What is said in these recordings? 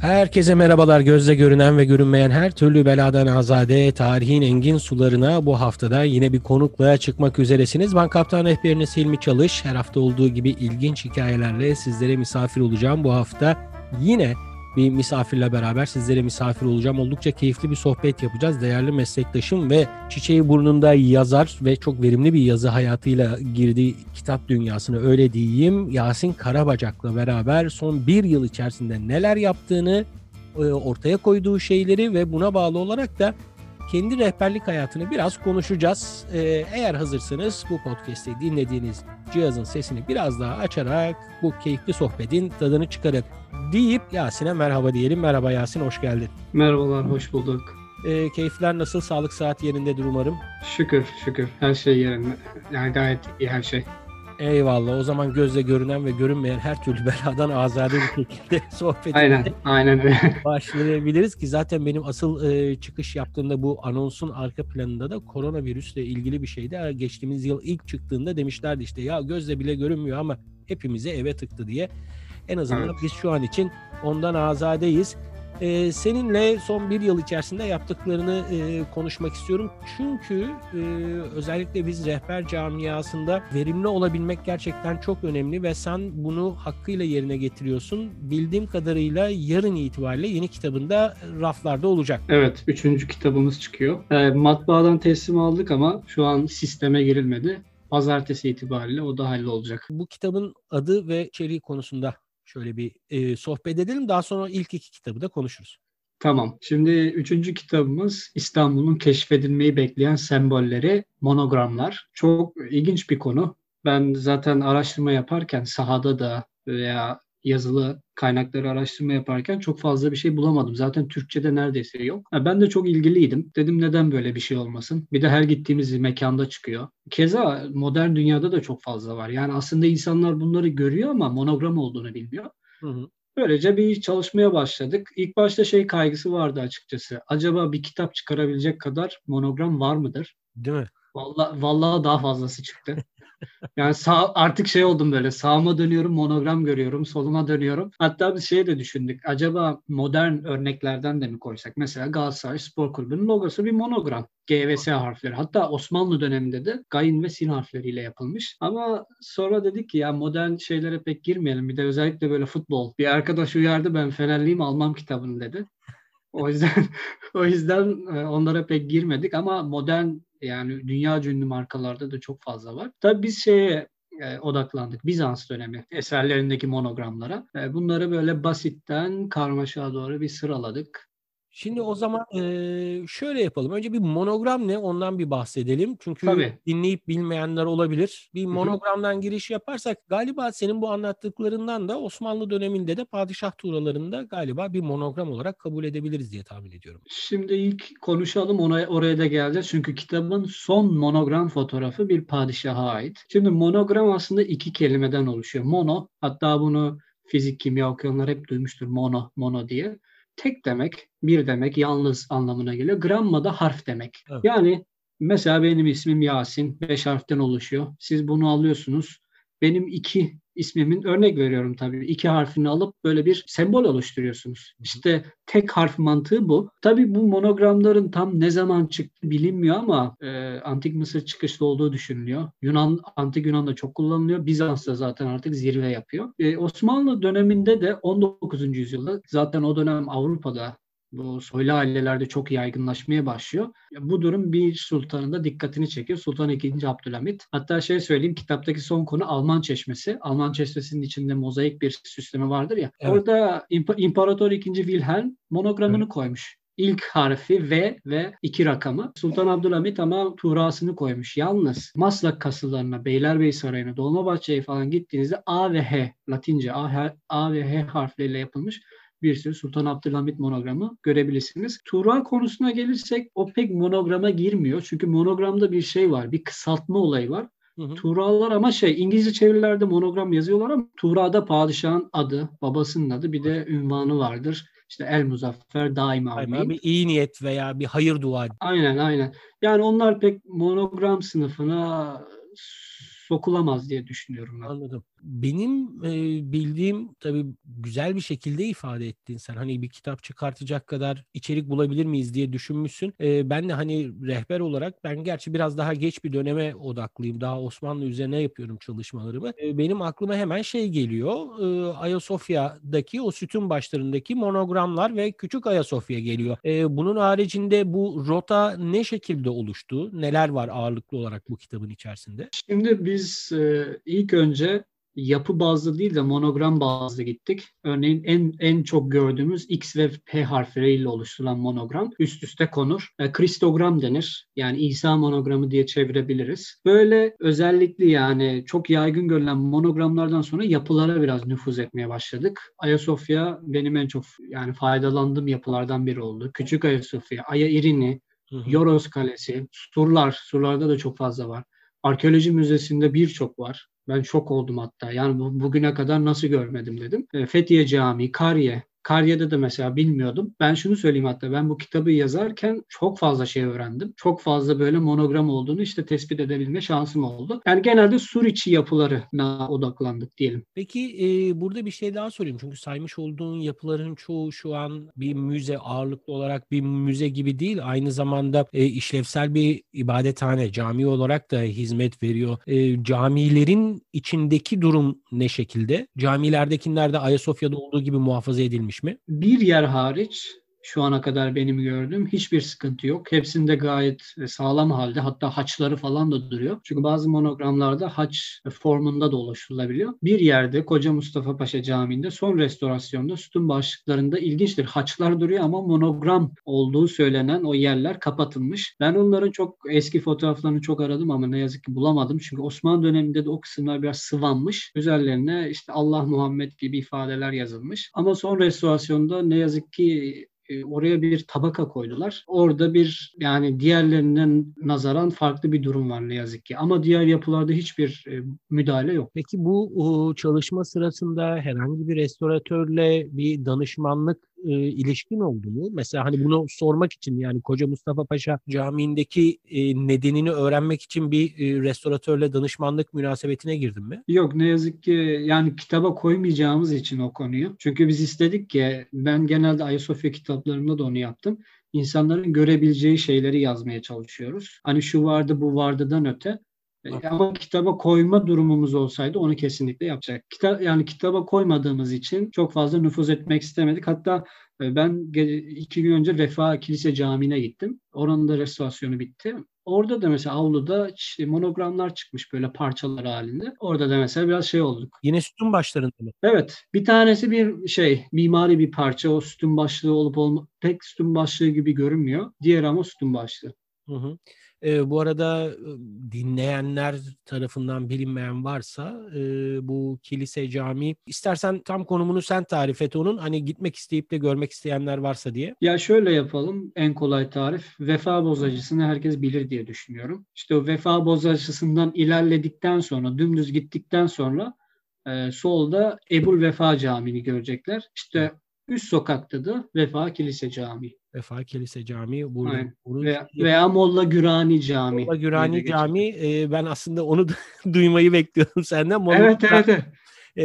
Herkese merhabalar. Gözle görünen ve görünmeyen her türlü beladan azade, tarihin engin sularına bu haftada yine bir konukla çıkmak üzeresiniz. Ben Kaptan Rehberiniz Hilmi Çalış. Her hafta olduğu gibi ilginç hikayelerle sizlere misafir olacağım. Bu hafta yine bir misafirle beraber sizlere misafir olacağım. Oldukça keyifli bir sohbet yapacağız. Değerli meslektaşım ve çiçeği burnunda yazar ve çok verimli bir yazı hayatıyla girdiği kitap dünyasına öyle diyeyim. Yasin Karabacak'la beraber son bir yıl içerisinde neler yaptığını, e, ortaya koyduğu şeyleri ve buna bağlı olarak da kendi rehberlik hayatını biraz konuşacağız. Ee, eğer hazırsanız bu podcast'i dinlediğiniz cihazın sesini biraz daha açarak bu keyifli sohbetin tadını çıkarın deyip Yasin'e merhaba diyelim. Merhaba Yasin, hoş geldin. Merhabalar, hoş bulduk. Ee, keyifler nasıl? Sağlık saat yerindedir umarım. Şükür, şükür. Her şey yerinde. Yani gayet iyi her şey. Eyvallah. O zaman gözle görünen ve görünmeyen her türlü beladan azade bir şekilde sohbet Aynen, aynen öyle. başlayabiliriz ki zaten benim asıl e, çıkış yaptığımda bu anonsun arka planında da koronavirüsle ilgili bir şeydi. Geçtiğimiz yıl ilk çıktığında demişlerdi işte ya gözle bile görünmüyor ama hepimize eve tıktı diye. En azından evet. biz şu an için ondan azadeyiz. Ee, seninle son bir yıl içerisinde yaptıklarını e, konuşmak istiyorum. Çünkü e, özellikle biz rehber camiasında verimli olabilmek gerçekten çok önemli ve sen bunu hakkıyla yerine getiriyorsun. Bildiğim kadarıyla yarın itibariyle yeni kitabında raflarda olacak. Evet, üçüncü kitabımız çıkıyor. E, matbaadan teslim aldık ama şu an sisteme girilmedi. Pazartesi itibariyle o da hallolacak. Bu kitabın adı ve içeriği konusunda şöyle bir e, sohbet edelim. Daha sonra ilk iki kitabı da konuşuruz. Tamam. Şimdi üçüncü kitabımız İstanbul'un keşfedilmeyi bekleyen sembolleri, monogramlar. Çok ilginç bir konu. Ben zaten araştırma yaparken sahada da veya yazılı kaynakları araştırma yaparken çok fazla bir şey bulamadım. Zaten Türkçe'de neredeyse yok. ben de çok ilgiliydim. Dedim neden böyle bir şey olmasın? Bir de her gittiğimiz mekanda çıkıyor. Keza modern dünyada da çok fazla var. Yani aslında insanlar bunları görüyor ama monogram olduğunu bilmiyor. Hı hı. Böylece bir çalışmaya başladık. İlk başta şey kaygısı vardı açıkçası. Acaba bir kitap çıkarabilecek kadar monogram var mıdır? Değil mi? Vallahi, vallahi daha fazlası çıktı. Yani sağ, artık şey oldum böyle sağıma dönüyorum monogram görüyorum soluma dönüyorum. Hatta bir şey de düşündük. Acaba modern örneklerden de mi koysak? Mesela Galatasaray Spor Kulübü'nün logosu bir monogram. G ve S harfleri. Hatta Osmanlı döneminde de Gayin ve Sin harfleriyle yapılmış. Ama sonra dedik ki ya modern şeylere pek girmeyelim. Bir de özellikle böyle futbol. Bir arkadaş uyardı ben Fenerliyim almam kitabını dedi. O yüzden o yüzden e, onlara pek girmedik ama modern yani dünya ünlü markalarda da çok fazla var. Tabii biz şeye e, odaklandık. Bizans dönemi eserlerindeki monogramlara. E, bunları böyle basitten karmaşa doğru bir sıraladık. Şimdi o zaman e, şöyle yapalım. Önce bir monogram ne ondan bir bahsedelim. Çünkü Tabii. dinleyip bilmeyenler olabilir. Bir monogramdan giriş yaparsak galiba senin bu anlattıklarından da Osmanlı döneminde de padişah tuğralarında galiba bir monogram olarak kabul edebiliriz diye tahmin ediyorum. Şimdi ilk konuşalım ona, oraya da geleceğiz. Çünkü kitabın son monogram fotoğrafı bir padişaha ait. Şimdi monogram aslında iki kelimeden oluşuyor. Mono hatta bunu fizik kimya okuyanlar hep duymuştur mono mono diye tek demek, bir demek, yalnız anlamına geliyor. Gramma da harf demek. Evet. Yani mesela benim ismim Yasin, beş harften oluşuyor. Siz bunu alıyorsunuz. Benim iki ismimin örnek veriyorum tabii. iki harfini alıp böyle bir sembol oluşturuyorsunuz. İşte tek harf mantığı bu. Tabii bu monogramların tam ne zaman çıktı bilinmiyor ama e, Antik Mısır çıkışlı olduğu düşünülüyor. Yunan, Antik Yunan'da çok kullanılıyor. Bizans'ta zaten artık zirve yapıyor. E, Osmanlı döneminde de 19. yüzyılda zaten o dönem Avrupa'da bu soylu ailelerde çok yaygınlaşmaya başlıyor. Bu durum bir sultanın da dikkatini çekiyor. Sultan II. Abdülhamit. Hatta şey söyleyeyim kitaptaki son konu Alman Çeşmesi. Alman Çeşmesi'nin içinde mozaik bir süsleme vardır ya. Evet. Orada İmparator II. Wilhelm monogramını evet. koymuş. İlk harfi V ve iki rakamı. Sultan Abdülhamit ama tuğrasını koymuş. Yalnız Maslak kasırlarına, Beylerbeyi Sarayı'na, Dolmabahçe'ye falan gittiğinizde A ve H, Latince A, A ve H harfleriyle yapılmış bir sürü Sultan Abdülhamit monogramı görebilirsiniz. Tuğra konusuna gelirsek o pek monograma girmiyor. Çünkü monogramda bir şey var, bir kısaltma olayı var. Hı Tuğralar ama şey İngilizce çevirilerde monogram yazıyorlar ama Tuğra'da padişahın adı, babasının adı bir de ünvanı vardır. İşte El Muzaffer daima Aynen, bir iyi niyet veya bir hayır dua. Aynen aynen. Yani onlar pek monogram sınıfına sokulamaz diye düşünüyorum ben. Anladım. Benim e, bildiğim tabii güzel bir şekilde ifade ettin sen. Hani bir kitap çıkartacak kadar içerik bulabilir miyiz diye düşünmüşsün. E, ben de hani rehber olarak ben gerçi biraz daha geç bir döneme odaklıyım. Daha Osmanlı üzerine yapıyorum çalışmalarımı. E, benim aklıma hemen şey geliyor. E, Ayasofya'daki o sütun başlarındaki monogramlar ve küçük Ayasofya geliyor. E, bunun haricinde bu rota ne şekilde oluştu? Neler var ağırlıklı olarak bu kitabın içerisinde? Şimdi biz e, ilk önce yapı bazlı değil de monogram bazlı gittik. Örneğin en en çok gördüğümüz X ve P harfleriyle oluşturulan monogram üst üste konur. E, kristogram denir. Yani İsa monogramı diye çevirebiliriz. Böyle özellikle yani çok yaygın görülen monogramlardan sonra yapılara biraz nüfuz etmeye başladık. Ayasofya benim en çok yani faydalandığım yapılardan biri oldu. Küçük Ayasofya, Aya İrini, Yoros Kalesi, surlar, surlarda da çok fazla var. Arkeoloji Müzesi'nde birçok var. Ben şok oldum hatta. Yani bu, bugüne kadar nasıl görmedim dedim. E, Fethiye Camii, Kariye, Karya'da da mesela bilmiyordum. Ben şunu söyleyeyim hatta ben bu kitabı yazarken çok fazla şey öğrendim. Çok fazla böyle monogram olduğunu işte tespit edebilme şansım oldu. Yani genelde sur içi yapılarına odaklandık diyelim. Peki e, burada bir şey daha sorayım. Çünkü saymış olduğun yapıların çoğu şu an bir müze ağırlıklı olarak bir müze gibi değil. Aynı zamanda e, işlevsel bir ibadethane, cami olarak da hizmet veriyor. E, camilerin içindeki durum ne şekilde? Camilerdekiler de Ayasofya'da olduğu gibi muhafaza edilmiş mi? Bir yer hariç şu ana kadar benim gördüğüm hiçbir sıkıntı yok. Hepsinde gayet e, sağlam halde hatta haçları falan da duruyor. Çünkü bazı monogramlarda haç formunda da oluşturulabiliyor. Bir yerde Koca Mustafa Paşa Camii'nde son restorasyonda sütun başlıklarında ilginçtir. Haçlar duruyor ama monogram olduğu söylenen o yerler kapatılmış. Ben onların çok eski fotoğraflarını çok aradım ama ne yazık ki bulamadım. Çünkü Osmanlı döneminde de o kısımlar biraz sıvanmış. Üzerlerine işte Allah Muhammed gibi ifadeler yazılmış. Ama son restorasyonda ne yazık ki oraya bir tabaka koydular. Orada bir yani diğerlerinden nazaran farklı bir durum var ne yazık ki. Ama diğer yapılarda hiçbir e, müdahale yok. Peki bu çalışma sırasında herhangi bir restoratörle bir danışmanlık e, ilişkin oldu? Mesela hani bunu sormak için yani Koca Mustafa Paşa Camii'ndeki e, nedenini öğrenmek için bir e, restoratörle danışmanlık münasebetine girdin mi? Yok ne yazık ki yani kitaba koymayacağımız için o konuyu. Çünkü biz istedik ki ben genelde Ayasofya kitaplarımda da onu yaptım. İnsanların görebileceği şeyleri yazmaya çalışıyoruz. Hani şu vardı bu vardıdan öte ama kitaba koyma durumumuz olsaydı onu kesinlikle yapacak. Kita yani kitaba koymadığımız için çok fazla nüfuz etmek istemedik. Hatta e, ben iki gün önce Vefa Kilise Camii'ne gittim. Oranın da restorasyonu bitti. Orada da mesela avluda monogramlar çıkmış böyle parçalar halinde. Orada da mesela biraz şey olduk. Yine sütun başlarında mı? Evet. Bir tanesi bir şey mimari bir parça. O sütun başlığı olup olma pek sütun başlığı gibi görünmüyor. Diğer ama sütun başlığı. Hı hı. E, bu arada dinleyenler tarafından bilinmeyen varsa e, bu kilise cami istersen tam konumunu sen tarif et onun hani gitmek isteyip de görmek isteyenler varsa diye. Ya şöyle yapalım en kolay tarif vefa bozacısını herkes bilir diye düşünüyorum. İşte o vefa bozacısından ilerledikten sonra dümdüz gittikten sonra e, solda Ebul Vefa Camii'ni görecekler. İşte üst sokakta da Vefa Kilise Camii. Vefa Kilise Camii. Burada, bunu veya, veya Molla Gürani Camii. Molla Gürani Camii. E, ben aslında onu duymayı bekliyordum senden. Molla evet, evet, evet. E,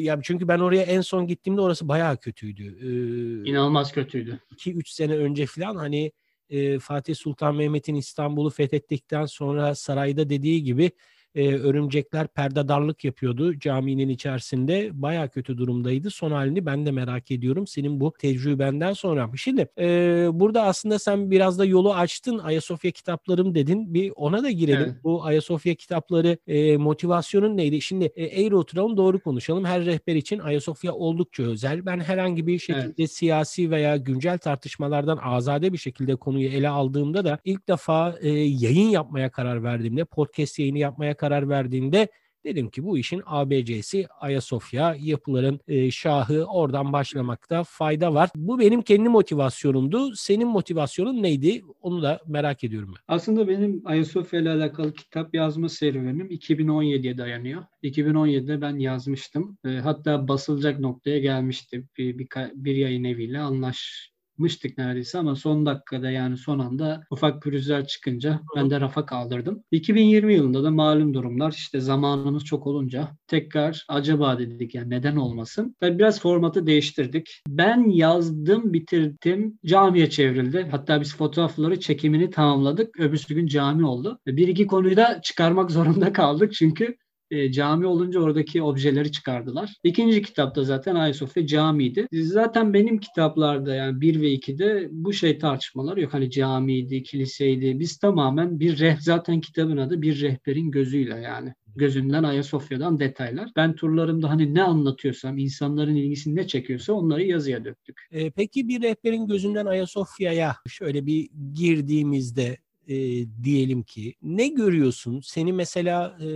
ya çünkü ben oraya en son gittiğimde orası bayağı kötüydü. E, İnanılmaz kötüydü. 2-3 sene önce falan hani e, Fatih Sultan Mehmet'in İstanbul'u fethettikten sonra sarayda dediği gibi e, örümcekler perdedarlık yapıyordu caminin içerisinde. Baya kötü durumdaydı. Son halini ben de merak ediyorum senin bu tecrübenden sonra. Şimdi e, burada aslında sen biraz da yolu açtın. Ayasofya kitaplarım dedin. Bir ona da girelim. Evet. Bu Ayasofya kitapları e, motivasyonun neydi? Şimdi e, eğri oturalım doğru konuşalım. Her rehber için Ayasofya oldukça özel. Ben herhangi bir şekilde evet. siyasi veya güncel tartışmalardan azade bir şekilde konuyu ele aldığımda da ilk defa e, yayın yapmaya karar verdiğimde, podcast yayını yapmaya karar verdiğinde dedim ki bu işin ABC'si Ayasofya yapıların e, şahı oradan başlamakta fayda var. Bu benim kendi motivasyonumdu. Senin motivasyonun neydi? Onu da merak ediyorum ben. Aslında benim Ayasofya ile alakalı kitap yazma serüvenim 2017'ye dayanıyor. 2017'de ben yazmıştım. E, hatta basılacak noktaya gelmişti. Bir, bir, bir yayın eviyle anlaş mıştık neredeyse ama son dakikada yani son anda ufak pürüzler çıkınca ben de rafa kaldırdım. 2020 yılında da malum durumlar işte zamanımız çok olunca tekrar acaba dedik yani neden olmasın. Tabii biraz formatı değiştirdik. Ben yazdım bitirdim camiye çevrildi. Hatta biz fotoğrafları çekimini tamamladık. Öbürsü gün cami oldu. Bir iki konuyu da çıkarmak zorunda kaldık çünkü e, cami olunca oradaki objeleri çıkardılar. İkinci kitapta zaten Ayasofya camiydi. Zaten benim kitaplarda yani 1 ve 2'de bu şey tartışmalar yok. Hani camiydi, kiliseydi. Biz tamamen bir reh zaten kitabın adı bir rehberin gözüyle yani gözünden Ayasofya'dan detaylar. Ben turlarımda hani ne anlatıyorsam, insanların ilgisini ne çekiyorsa onları yazıya döktük. E, peki bir rehberin gözünden Ayasofya'ya şöyle bir girdiğimizde e, diyelim ki ne görüyorsun? Seni mesela e,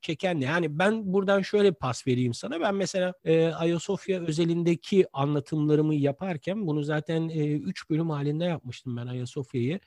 çeken ne? Yani ben buradan şöyle pas vereyim sana. Ben mesela e, Ayasofya özelindeki anlatımlarımı yaparken bunu zaten 3 e, üç bölüm halinde yapmıştım ben Ayasofya'yı.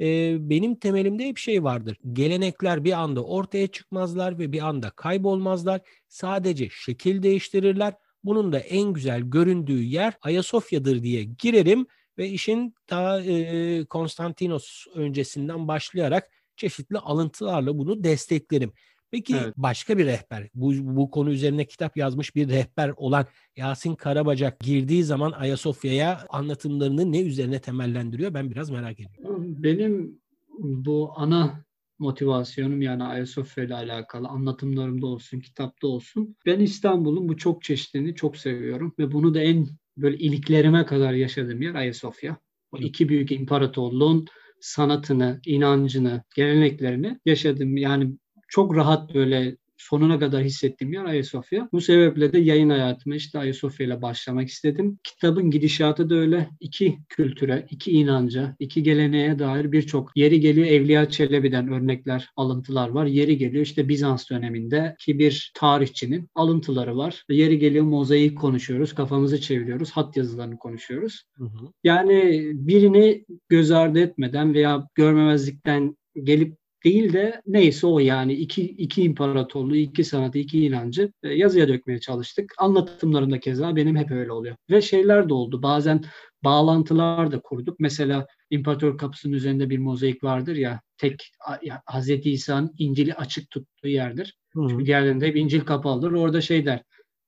E, benim temelimde hep şey vardır. Gelenekler bir anda ortaya çıkmazlar ve bir anda kaybolmazlar. Sadece şekil değiştirirler. Bunun da en güzel göründüğü yer Ayasofya'dır diye girerim ve işin ta e, Konstantinos öncesinden başlayarak çeşitli alıntılarla bunu desteklerim. Peki evet. başka bir rehber, bu, bu konu üzerine kitap yazmış bir rehber olan Yasin Karabacak girdiği zaman Ayasofya'ya anlatımlarını ne üzerine temellendiriyor ben biraz merak ediyorum. Benim bu ana motivasyonum yani Ayasofya ile alakalı anlatımlarımda olsun, kitapta olsun. Ben İstanbul'un bu çok çeşitliliğini çok seviyorum ve bunu da en böyle iliklerime kadar yaşadığım yer Ayasofya. O iki büyük imparatorluğun sanatını, inancını, geleneklerini yaşadım. Yani çok rahat böyle sonuna kadar hissettiğim yer Ayasofya. Bu sebeple de yayın hayatıma işte Ayasofya ile başlamak istedim. Kitabın gidişatı da öyle. iki kültüre, iki inanca, iki geleneğe dair birçok yeri geliyor Evliya Çelebi'den örnekler, alıntılar var. Yeri geliyor işte Bizans döneminde ki bir tarihçinin alıntıları var. Yeri geliyor mozaiği konuşuyoruz, kafamızı çeviriyoruz, hat yazılarını konuşuyoruz. Hı hı. Yani birini göz ardı etmeden veya görmemezlikten gelip değil de neyse o yani iki, iki imparatorluğu, iki sanatı, iki inancı e, yazıya dökmeye çalıştık. Anlatımlarında keza benim hep öyle oluyor. Ve şeyler de oldu. Bazen bağlantılar da kurduk. Mesela İmparator Kapısı'nın üzerinde bir mozaik vardır ya tek ya, Hazreti İsa'nın İncil'i açık tuttuğu yerdir. Hı. Çünkü diğerlerinde hep İncil kapalıdır. Orada şey der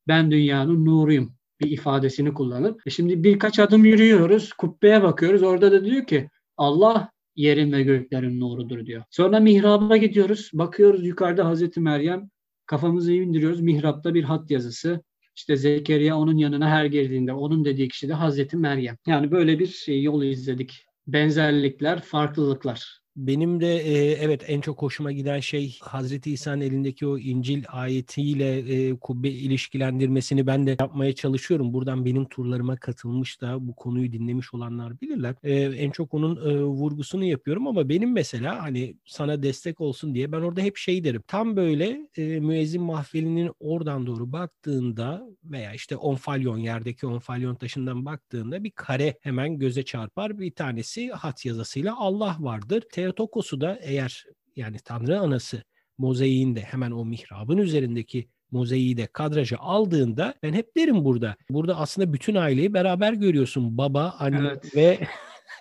ben dünyanın nuruyum bir ifadesini kullanıp. E şimdi birkaç adım yürüyoruz, kubbeye bakıyoruz. Orada da diyor ki Allah yerin ve göklerin nurudur diyor. Sonra mihraba gidiyoruz. Bakıyoruz yukarıda Hazreti Meryem kafamızı indiriyoruz. Mihrapta bir hat yazısı. İşte Zekeriya onun yanına her geldiğinde onun dediği kişi de Hazreti Meryem. Yani böyle bir şey, yol izledik. Benzerlikler, farklılıklar. Benim de e, evet en çok hoşuma giden şey Hazreti İsa'nın elindeki o İncil ayetiyle e, kubbe ilişkilendirmesini ben de yapmaya çalışıyorum. Buradan benim turlarıma katılmış da bu konuyu dinlemiş olanlar bilirler. E, en çok onun e, vurgusunu yapıyorum ama benim mesela hani sana destek olsun diye ben orada hep şey derim. Tam böyle e, müezzin mahfilinin oradan doğru baktığında veya işte onfalyon yerdeki onfalyon taşından baktığında bir kare hemen göze çarpar. Bir tanesi hat yazısıyla Allah vardır Theotokos'u da eğer yani Tanrı Anası mozaiğinde hemen o mihrabın üzerindeki mozaiği de kadraja aldığında ben hep derim burada. Burada aslında bütün aileyi beraber görüyorsun. Baba, anne evet. ve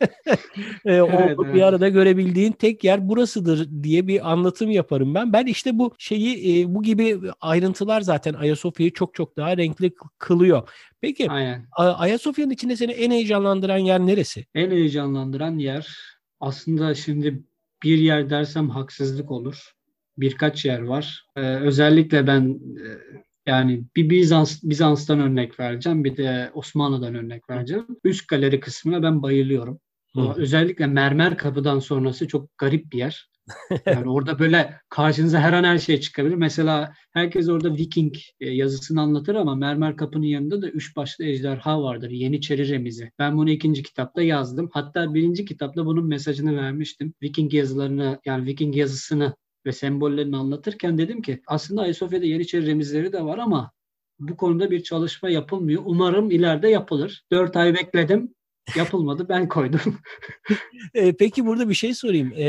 e, o evet, bir evet. arada görebildiğin tek yer burasıdır diye bir anlatım yaparım ben. Ben işte bu şeyi e, bu gibi ayrıntılar zaten Ayasofya'yı çok çok daha renkli kılıyor. Peki Aynen. Ayasofya'nın içinde seni en heyecanlandıran yer neresi? En heyecanlandıran yer aslında şimdi bir yer dersem haksızlık olur. Birkaç yer var. Ee, özellikle ben e, yani bir Bizans Bizans'tan örnek vereceğim, bir de Osmanlı'dan örnek vereceğim. Üst galeri kısmına ben bayılıyorum. Hı. Özellikle mermer kapıdan sonrası çok garip bir yer. Yani orada böyle karşınıza her an her şey çıkabilir. Mesela herkes orada Viking e, yazısını anlatır ama mermer kapının yanında da üç başlı ejderha vardır. Yeniçeri remizi. Ben bunu ikinci kitapta yazdım. Hatta birinci kitapta bunun mesajını vermiştim. Viking yazılarını yani Viking yazısını ve sembollerini anlatırken dedim ki aslında Ayasofya'da Yeniçeri remizleri de var ama bu konuda bir çalışma yapılmıyor. Umarım ileride yapılır. Dört ay bekledim. Yapılmadı ben koydum. e, peki burada bir şey sorayım. E,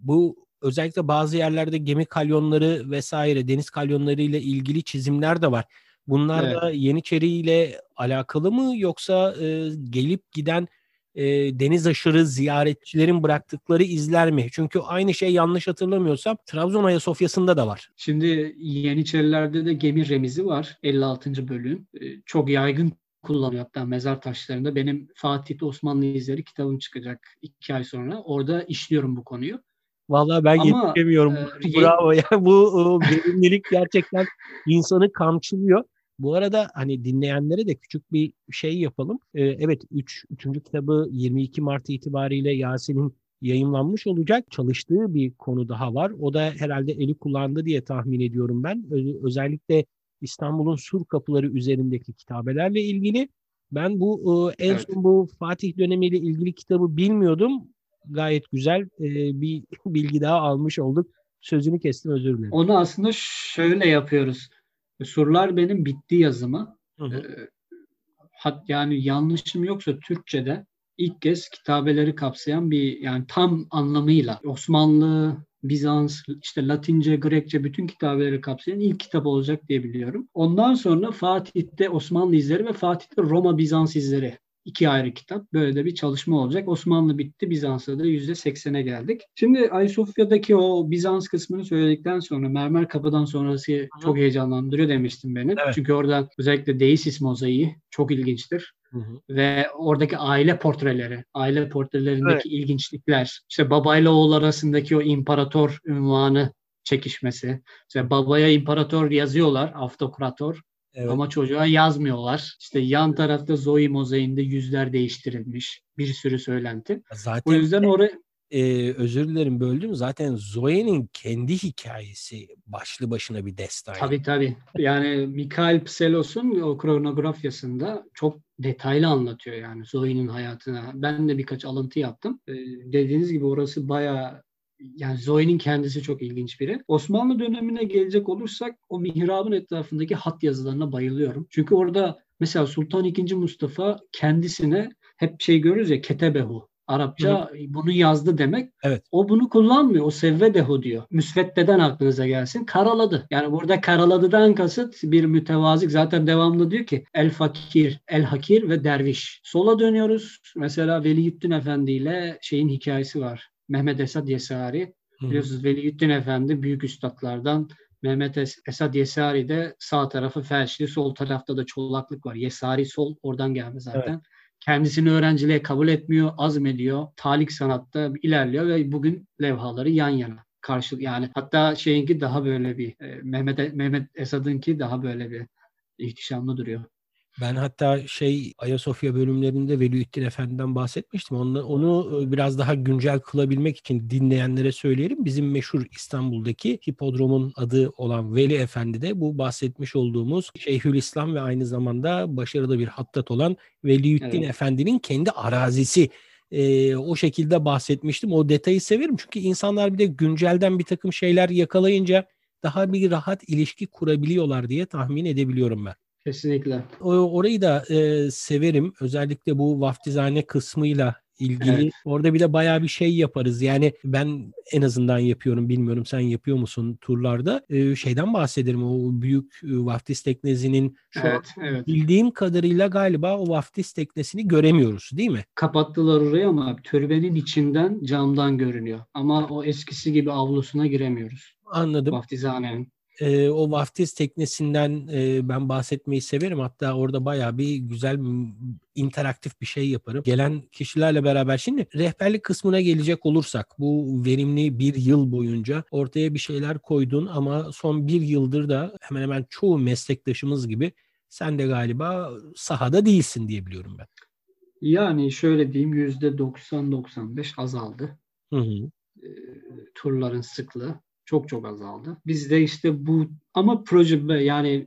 bu özellikle bazı yerlerde gemi kalyonları vesaire deniz kalyonları ile ilgili çizimler de var. Bunlar evet. da Yeniçeri ile alakalı mı yoksa e, gelip giden e, deniz aşırı ziyaretçilerin bıraktıkları izler mi? Çünkü aynı şey yanlış hatırlamıyorsam Trabzon Ayasofya'sında da var. Şimdi Yeniçerilerde de gemi remizi var 56. bölüm. E, çok yaygın kullanıyor hatta mezar taşlarında. Benim Fatih Osmanlı izleri kitabım çıkacak iki ay sonra. Orada işliyorum bu konuyu. Vallahi ben Ama, yetişemiyorum. E, Bravo. Yani bu verimlilik gerçekten insanı kamçılıyor. Bu arada hani dinleyenlere de küçük bir şey yapalım. Ee, evet 3. Üç, 3. kitabı 22 Mart itibariyle Yasin'in yayınlanmış olacak. Çalıştığı bir konu daha var. O da herhalde eli kullandı diye tahmin ediyorum ben. Özellikle İstanbul'un sur kapıları üzerindeki kitabelerle ilgili. Ben bu e, en evet. son bu Fatih dönemiyle ilgili kitabı bilmiyordum. Gayet güzel e, bir bilgi daha almış olduk. Sözünü kestim özür dilerim. Onu aslında şöyle yapıyoruz. Surlar benim bitti yazımı. Hı hı. Hat, yani yanlışım yoksa Türkçe'de ilk kez kitabeleri kapsayan bir yani tam anlamıyla Osmanlı, Bizans, işte Latince, Grekçe bütün kitabeleri kapsayan ilk kitap olacak diye biliyorum. Ondan sonra Fatih'te Osmanlı izleri ve Fatih'te Roma Bizans izleri iki ayrı kitap. Böyle de bir çalışma olacak. Osmanlı bitti. Bizans'ta da %80'e geldik. Şimdi Ayasofya'daki o Bizans kısmını söyledikten sonra Mermer Kapı'dan sonrası Hı-hı. çok heyecanlandırıyor demiştim beni. Evet. Çünkü orada özellikle Deisis mozaiği çok ilginçtir. Hı hı. Ve oradaki aile portreleri, aile portrelerindeki evet. ilginçlikler, işte babayla oğul arasındaki o imparator ünvanı çekişmesi. İşte babaya imparator yazıyorlar, автokrator. Evet. Ama çocuğa yazmıyorlar. İşte yan tarafta Zoe mozaiğinde yüzler değiştirilmiş. Bir sürü söylenti. Zaten o yüzden oraya e, özür dilerim böldüm. Zaten Zoe'nin kendi hikayesi başlı başına bir destan. Tabii tabii. Yani Mikhail Pselos'un o kronografyasında çok detaylı anlatıyor yani Zoe'nin hayatına. Ben de birkaç alıntı yaptım. Ee, dediğiniz gibi orası bayağı yani Zoe'nin kendisi çok ilginç biri. Osmanlı dönemine gelecek olursak o mihrabın etrafındaki hat yazılarına bayılıyorum. Çünkü orada mesela Sultan II. Mustafa kendisine hep şey görürüz ya ketebehu. Arapça hı bunu yazdı demek. Evet. O bunu kullanmıyor. O sevvedehu diyor. Müsveddeden aklınıza gelsin. Karaladı. Yani burada karaladıdan kasıt bir mütevazik. Zaten devamlı diyor ki el fakir, el hakir ve derviş. Sola dönüyoruz. Mesela Veliyüddin Efendi ile şeyin hikayesi var. Mehmet Esad Yesari. Biliyorsunuz Veliyüddin Efendi büyük üstadlardan. Mehmet es- Esad Yesari de sağ tarafı felçli, sol tarafta da çolaklık var. Yesari sol oradan geldi zaten. Evet. Kendisini öğrenciliğe kabul etmiyor, azmediyor. Talik sanatta ilerliyor ve bugün levhaları yan yana karşı yani hatta şeyinki daha böyle bir e, Mehmet Mehmet Esad'ınki daha böyle bir ihtişamlı duruyor. Ben hatta şey Ayasofya bölümlerinde Veliüddin Efendi'den bahsetmiştim. Onu, onu e, biraz daha güncel kılabilmek için dinleyenlere söyleyelim. Bizim meşhur İstanbul'daki hipodromun adı olan Veli Efendi de bu bahsetmiş olduğumuz Şeyhülislam ve aynı zamanda başarılı bir hattat olan Veliüddin evet. Efendi'nin kendi arazisi. Ee, o şekilde bahsetmiştim. O detayı severim çünkü insanlar bir de güncelden bir takım şeyler yakalayınca daha bir rahat ilişki kurabiliyorlar diye tahmin edebiliyorum ben. Kesinlikle. O, orayı da e, severim. Özellikle bu vaftizhane kısmıyla ilgili. Evet. Orada bir de bayağı bir şey yaparız. Yani ben en azından yapıyorum. Bilmiyorum sen yapıyor musun turlarda? Ee, şeyden bahsederim. O büyük e, vaftiz teknesinin şu evet, an evet. bildiğim kadarıyla galiba o vaftiz teknesini göremiyoruz değil mi? Kapattılar orayı ama türbenin içinden camdan görünüyor. Ama o eskisi gibi avlusuna giremiyoruz. Anladım. Vaftizhanenin e, o vaftiz teknesinden e, ben bahsetmeyi severim. Hatta orada bayağı bir güzel interaktif bir şey yaparım. Gelen kişilerle beraber şimdi rehberlik kısmına gelecek olursak bu verimli bir yıl boyunca ortaya bir şeyler koydun ama son bir yıldır da hemen hemen çoğu meslektaşımız gibi sen de galiba sahada değilsin diye biliyorum ben. Yani şöyle diyeyim yüzde 90-95 azaldı. Hı hı. E, turların sıklığı çok çok azaldı. Biz de işte bu ama proje yani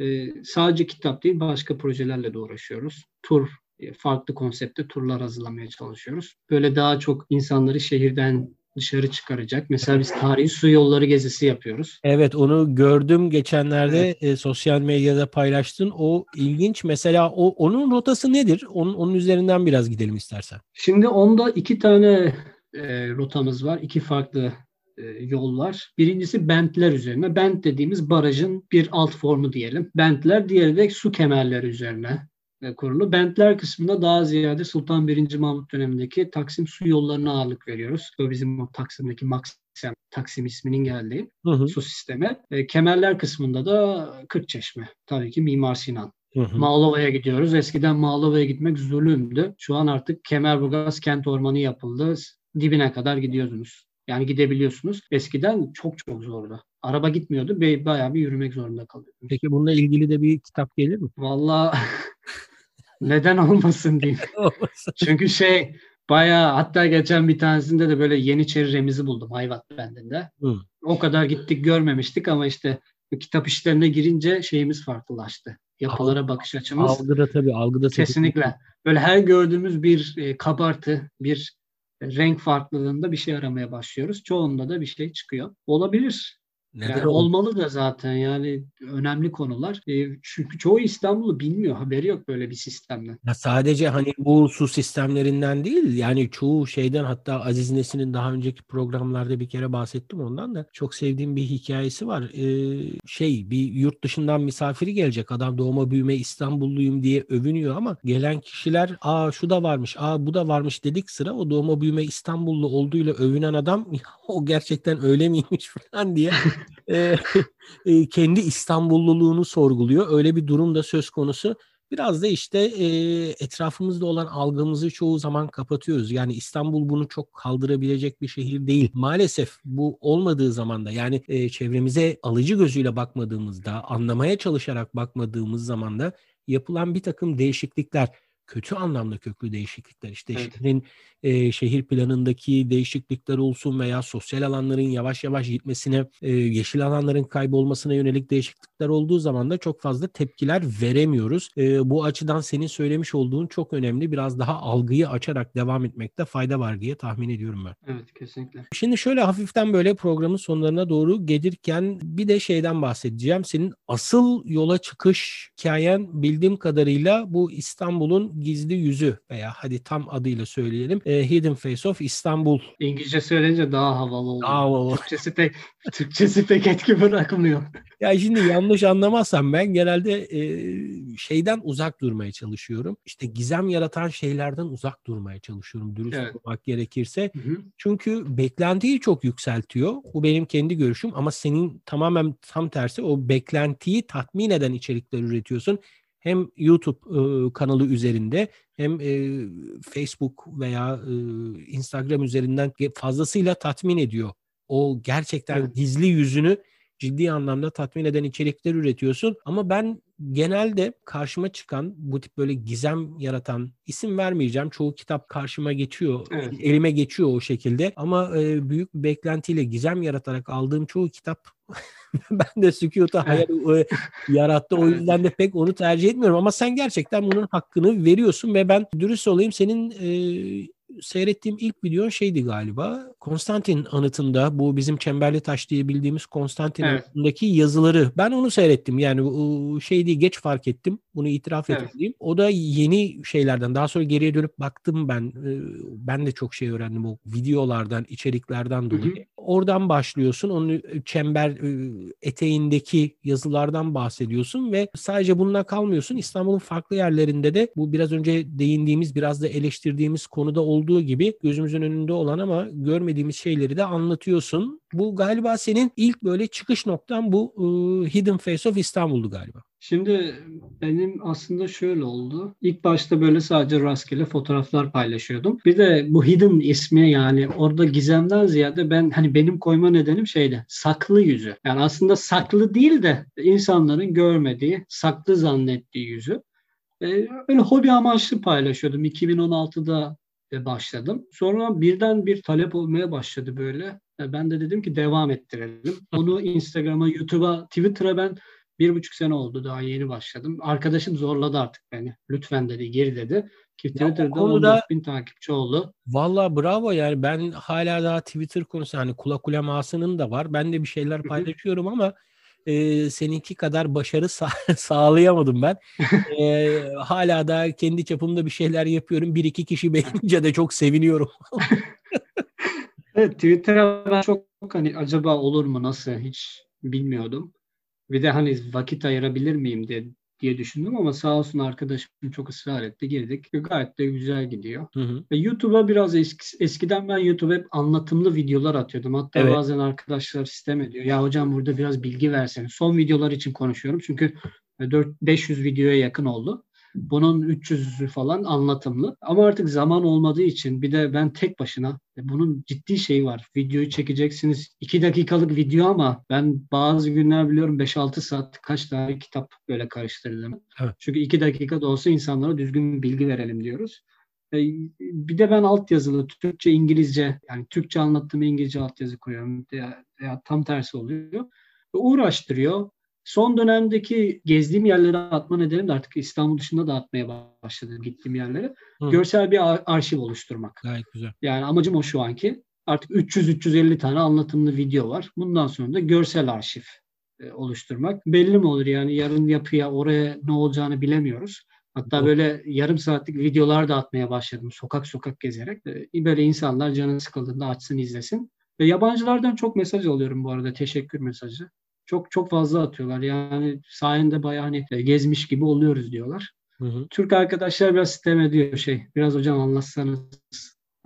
e, sadece kitap değil başka projelerle de uğraşıyoruz. Tur e, farklı konsepte turlar hazırlamaya çalışıyoruz. Böyle daha çok insanları şehirden dışarı çıkaracak. Mesela biz tarihi su yolları gezisi yapıyoruz. Evet onu gördüm geçenlerde evet. e, sosyal medyada paylaştın. O ilginç. Mesela o onun rotası nedir? Onun, onun üzerinden biraz gidelim istersen. Şimdi onda iki tane e, rotamız var. İki farklı e, yol var. Birincisi bentler üzerine. Bent dediğimiz barajın bir alt formu diyelim. Bentler diğeri de su kemerleri üzerine e, kurulu. Bentler kısmında daha ziyade Sultan 1. Mahmut dönemindeki Taksim su yollarına ağırlık veriyoruz. Bu bizim o Taksim'deki Maksim, Taksim isminin geldiği hı hı. su sistemi. E, kemerler kısmında da Kırkçeşme. Tabii ki Mimar Sinan. Mağlova'ya gidiyoruz. Eskiden Mağlova'ya gitmek zulümdü. Şu an artık Kemerburgaz kent ormanı yapıldı. Dibine kadar gidiyorsunuz. Yani gidebiliyorsunuz. Eskiden çok çok zordu. Araba gitmiyordu. Bayağı bir yürümek zorunda kalıyordunuz. Peki bununla ilgili de bir kitap gelir mi? Valla neden olmasın diyeyim. Çünkü şey bayağı hatta geçen bir tanesinde de böyle Yeniçeri Remiz'i buldum Hayvat Bendi'nde. Hı. O kadar gittik görmemiştik ama işte kitap işlerine girince şeyimiz farklılaştı. Yapılara bakış açımız. Algıda tabii algıda kesinlikle. Böyle her gördüğümüz bir e, kabartı, bir renk farklılığında bir şey aramaya başlıyoruz. Çoğunda da bir şey çıkıyor. Olabilir. Neden yani olmalı da zaten yani önemli konular. E, çünkü çoğu İstanbul'u bilmiyor. Haberi yok böyle bir sistemden. Ya sadece hani bu su sistemlerinden değil yani çoğu şeyden hatta Aziz Nesin'in daha önceki programlarda bir kere bahsettim ondan da çok sevdiğim bir hikayesi var. Ee, şey bir yurt dışından misafiri gelecek adam doğma büyüme İstanbulluyum diye övünüyor ama gelen kişiler aa şu da varmış aa bu da varmış dedik sıra o doğma büyüme İstanbullu olduğuyla övünen adam o gerçekten öyle miymiş falan diye e, e, kendi İstanbulluluğunu sorguluyor. Öyle bir durum da söz konusu. Biraz da işte e, etrafımızda olan algımızı çoğu zaman kapatıyoruz. Yani İstanbul bunu çok kaldırabilecek bir şehir değil. Maalesef bu olmadığı zaman da yani e, çevremize alıcı gözüyle bakmadığımızda, anlamaya çalışarak bakmadığımız zaman da yapılan bir takım değişiklikler kötü anlamda köklü değişiklikler işte evet. şehrin e, şehir planındaki değişiklikler olsun veya sosyal alanların yavaş yavaş gitmesine e, yeşil alanların kaybolmasına yönelik değişiklikler olduğu zaman da çok fazla tepkiler veremiyoruz. E, bu açıdan senin söylemiş olduğun çok önemli. Biraz daha algıyı açarak devam etmekte fayda var diye tahmin ediyorum ben. Evet kesinlikle. Şimdi şöyle hafiften böyle programın sonlarına doğru gelirken bir de şeyden bahsedeceğim. Senin asıl yola çıkış hikayen bildiğim kadarıyla bu İstanbul'un gizli yüzü veya hadi tam adıyla söyleyelim. E, Hidden Face of İstanbul. İngilizce söyleyince daha havalı oluyor. Daha havalı. Türkçesi pek, Türkçesi pek etki bırakmıyor. Ya şimdi yanlış anlamazsam ben genelde e, şeyden uzak durmaya çalışıyorum. İşte gizem yaratan şeylerden uzak durmaya çalışıyorum dürüst evet. olmak gerekirse. Hı hı. Çünkü beklentiyi çok yükseltiyor. Bu benim kendi görüşüm ama senin tamamen tam tersi o beklentiyi tatmin eden içerikler üretiyorsun hem YouTube e, kanalı üzerinde hem e, Facebook veya e, Instagram üzerinden fazlasıyla tatmin ediyor. O gerçekten evet. gizli yüzünü ciddi anlamda tatmin eden içerikler üretiyorsun. Ama ben genelde karşıma çıkan bu tip böyle gizem yaratan isim vermeyeceğim. Çoğu kitap karşıma geçiyor. Evet. Elime geçiyor o şekilde. Ama e, büyük bir beklentiyle gizem yaratarak aldığım çoğu kitap ben de sükuta hayal e, yarattı. O yüzden de pek onu tercih etmiyorum. Ama sen gerçekten bunun hakkını veriyorsun ve ben dürüst olayım senin e, seyrettiğim ilk video şeydi galiba. Konstantin anıtında bu bizim Çemberli Taş diye bildiğimiz Konstantin evet. anıtındaki yazıları. Ben onu seyrettim. Yani şey değil geç fark ettim. Bunu itiraf evet. edeyim. O da yeni şeylerden. Daha sonra geriye dönüp baktım ben. Ben de çok şey öğrendim o videolardan, içeriklerden dolayı. Hı hı. Oradan başlıyorsun. Onun çember eteğindeki yazılardan bahsediyorsun ve sadece bununla kalmıyorsun. İstanbul'un farklı yerlerinde de bu biraz önce değindiğimiz, biraz da eleştirdiğimiz konuda olduğu gibi gözümüzün önünde olan ama görmediğimiz şeyleri de anlatıyorsun. Bu galiba senin ilk böyle çıkış noktan bu Hidden Face of İstanbul'du galiba. Şimdi benim aslında şöyle oldu. İlk başta böyle sadece rastgele fotoğraflar paylaşıyordum. Bir de bu hidden ismi yani orada gizemden ziyade ben hani benim koyma nedenim şeyde saklı yüzü. Yani aslında saklı değil de insanların görmediği, saklı zannettiği yüzü. Ee, öyle hobi amaçlı paylaşıyordum. 2016'da başladım. Sonra birden bir talep olmaya başladı böyle. Ben de dedim ki devam ettirelim. Onu Instagram'a, YouTube'a, Twitter'a ben bir buçuk sene oldu daha yeni başladım. Arkadaşım zorladı artık beni. Lütfen dedi geri dedi. Ki Twitter'da konuda, 14 bin takipçi oldu. Valla bravo yani ben hala daha Twitter konusu hani kulak ulemasının da var. Ben de bir şeyler paylaşıyorum ama e, seninki kadar başarı sa- sağlayamadım ben. E, hala da kendi çapımda bir şeyler yapıyorum. Bir iki kişi beğenince de çok seviniyorum. Evet Twitter'a ben çok hani acaba olur mu nasıl hiç bilmiyordum. Bir de hani vakit ayırabilir miyim diye diye düşündüm ama sağ olsun arkadaşım çok ısrar etti. Girdik. Gayet de güzel gidiyor. Hı hı. YouTube'a biraz eski, eskiden ben YouTube'a hep anlatımlı videolar atıyordum. Hatta evet. bazen arkadaşlar sistem ediyor. Ya hocam burada biraz bilgi versene. Son videolar için konuşuyorum. Çünkü 4 500 videoya yakın oldu. Bunun 300'ü falan anlatımlı. Ama artık zaman olmadığı için bir de ben tek başına e, bunun ciddi şeyi var. Videoyu çekeceksiniz. 2 dakikalık video ama ben bazı günler biliyorum 5-6 saat kaç tane kitap böyle karıştırdım. Evet. Çünkü 2 dakika da olsa insanlara düzgün bilgi verelim diyoruz. E, bir de ben altyazılı Türkçe, İngilizce yani Türkçe anlattığımı İngilizce altyazı koyuyorum. Ya, ya tam tersi oluyor. Uğraştırıyor. Son dönemdeki gezdiğim yerlere atma nedenim de artık İstanbul dışında da atmaya başladım gittiğim yerlere. Hı. Görsel bir arşiv oluşturmak. Gayet güzel. Yani amacım o şu anki. Artık 300-350 tane anlatımlı video var. Bundan sonra da görsel arşiv e, oluşturmak. Belli mi olur yani yarın yapıya oraya ne olacağını bilemiyoruz. Hatta Hı. böyle yarım saatlik videolar da atmaya başladım sokak sokak gezerek. E, böyle insanlar canı sıkıldığında açsın izlesin. Ve yabancılardan çok mesaj alıyorum bu arada teşekkür mesajı çok çok fazla atıyorlar. Yani sayende bayağı hani e, gezmiş gibi oluyoruz diyorlar. Hı hı. Türk arkadaşlar biraz sistem ediyor şey. Biraz hocam anlatsanız.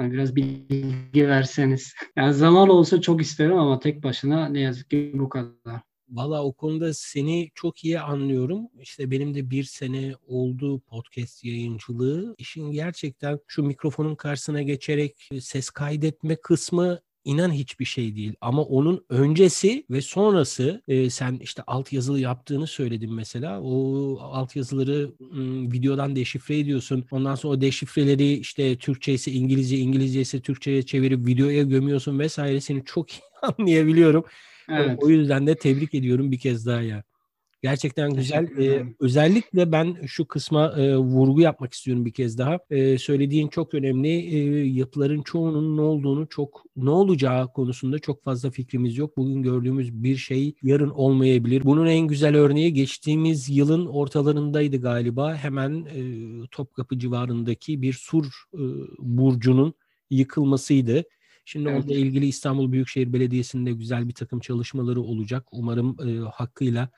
Yani biraz bilgi verseniz. Yani zaman olsa çok isterim ama tek başına ne yazık ki bu kadar. Valla o konuda seni çok iyi anlıyorum. İşte benim de bir sene oldu podcast yayıncılığı. İşin gerçekten şu mikrofonun karşısına geçerek ses kaydetme kısmı inan hiçbir şey değil. Ama onun öncesi ve sonrası e, sen işte alt yazılı yaptığını söyledin mesela. O alt yazıları m, videodan deşifre ediyorsun. Ondan sonra o deşifreleri işte Türkçe ise İngilizce, İngilizce ise Türkçe'ye çevirip videoya gömüyorsun vesaire. Seni çok iyi anlayabiliyorum. Evet. O yüzden de tebrik ediyorum bir kez daha ya. Gerçekten güzel. Ee, özellikle ben şu kısma e, vurgu yapmak istiyorum bir kez daha. E, söylediğin çok önemli. E, yapıların çoğunun ne olduğunu çok ne olacağı konusunda çok fazla fikrimiz yok. Bugün gördüğümüz bir şey yarın olmayabilir. Bunun en güzel örneği geçtiğimiz yılın ortalarındaydı galiba. Hemen e, Topkapı civarındaki bir sur e, burcunun yıkılmasıydı. Şimdi evet. onunla ilgili İstanbul Büyükşehir Belediyesi'nde güzel bir takım çalışmaları olacak. Umarım e, hakkıyla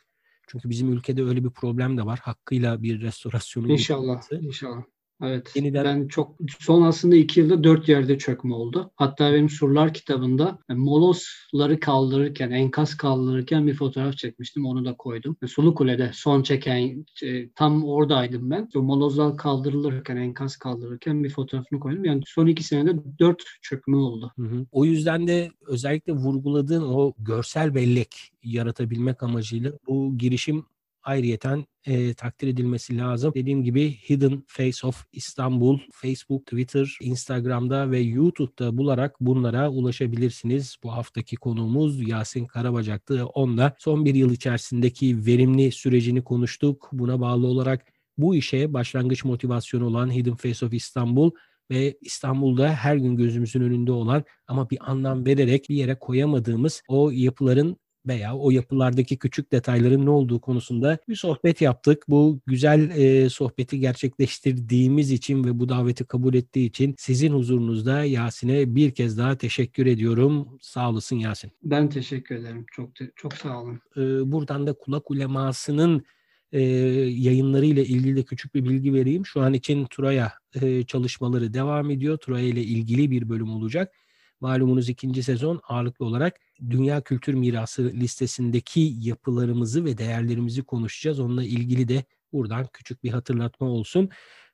çünkü bizim ülkede öyle bir problem de var. Hakkıyla bir restorasyonu İnşallah, yapılması. inşallah. Evet. Yeniden... Ben çok son aslında iki yılda dört yerde çökme oldu. Hatta benim Surlar kitabında yani molosları kaldırırken, enkaz kaldırırken bir fotoğraf çekmiştim. Onu da koydum. Sulu Kule'de son çeken e, tam oradaydım ben. O molozlar kaldırılırken, enkaz kaldırırken bir fotoğrafını koydum. Yani son iki senede dört çökme oldu. Hı hı. O yüzden de özellikle vurguladığın o görsel bellek yaratabilmek amacıyla bu girişim ayrıyeten e, takdir edilmesi lazım. Dediğim gibi Hidden Face of İstanbul, Facebook, Twitter, Instagram'da ve YouTube'da bularak bunlara ulaşabilirsiniz. Bu haftaki konuğumuz Yasin Karabacak'tı. Onunla son bir yıl içerisindeki verimli sürecini konuştuk. Buna bağlı olarak bu işe başlangıç motivasyonu olan Hidden Face of İstanbul ve İstanbul'da her gün gözümüzün önünde olan ama bir anlam vererek bir yere koyamadığımız o yapıların veya o yapılardaki küçük detayların ne olduğu konusunda bir sohbet yaptık. Bu güzel e, sohbeti gerçekleştirdiğimiz için ve bu daveti kabul ettiği için sizin huzurunuzda Yasin'e bir kez daha teşekkür ediyorum. Sağ olasın Yasin. Ben teşekkür ederim. Çok çok sağ olun. E, buradan da kulak ulemasının e, yayınlarıyla ilgili de küçük bir bilgi vereyim. Şu an için Turaya e, çalışmaları devam ediyor. Turaya ile ilgili bir bölüm olacak. Malumunuz ikinci sezon ağırlıklı olarak Dünya Kültür Mirası listesindeki yapılarımızı ve değerlerimizi konuşacağız. Onunla ilgili de buradan küçük bir hatırlatma olsun.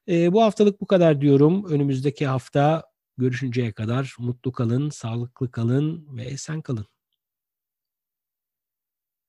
E, bu haftalık bu kadar diyorum. Önümüzdeki hafta görüşünceye kadar mutlu kalın, sağlıklı kalın ve esen kalın.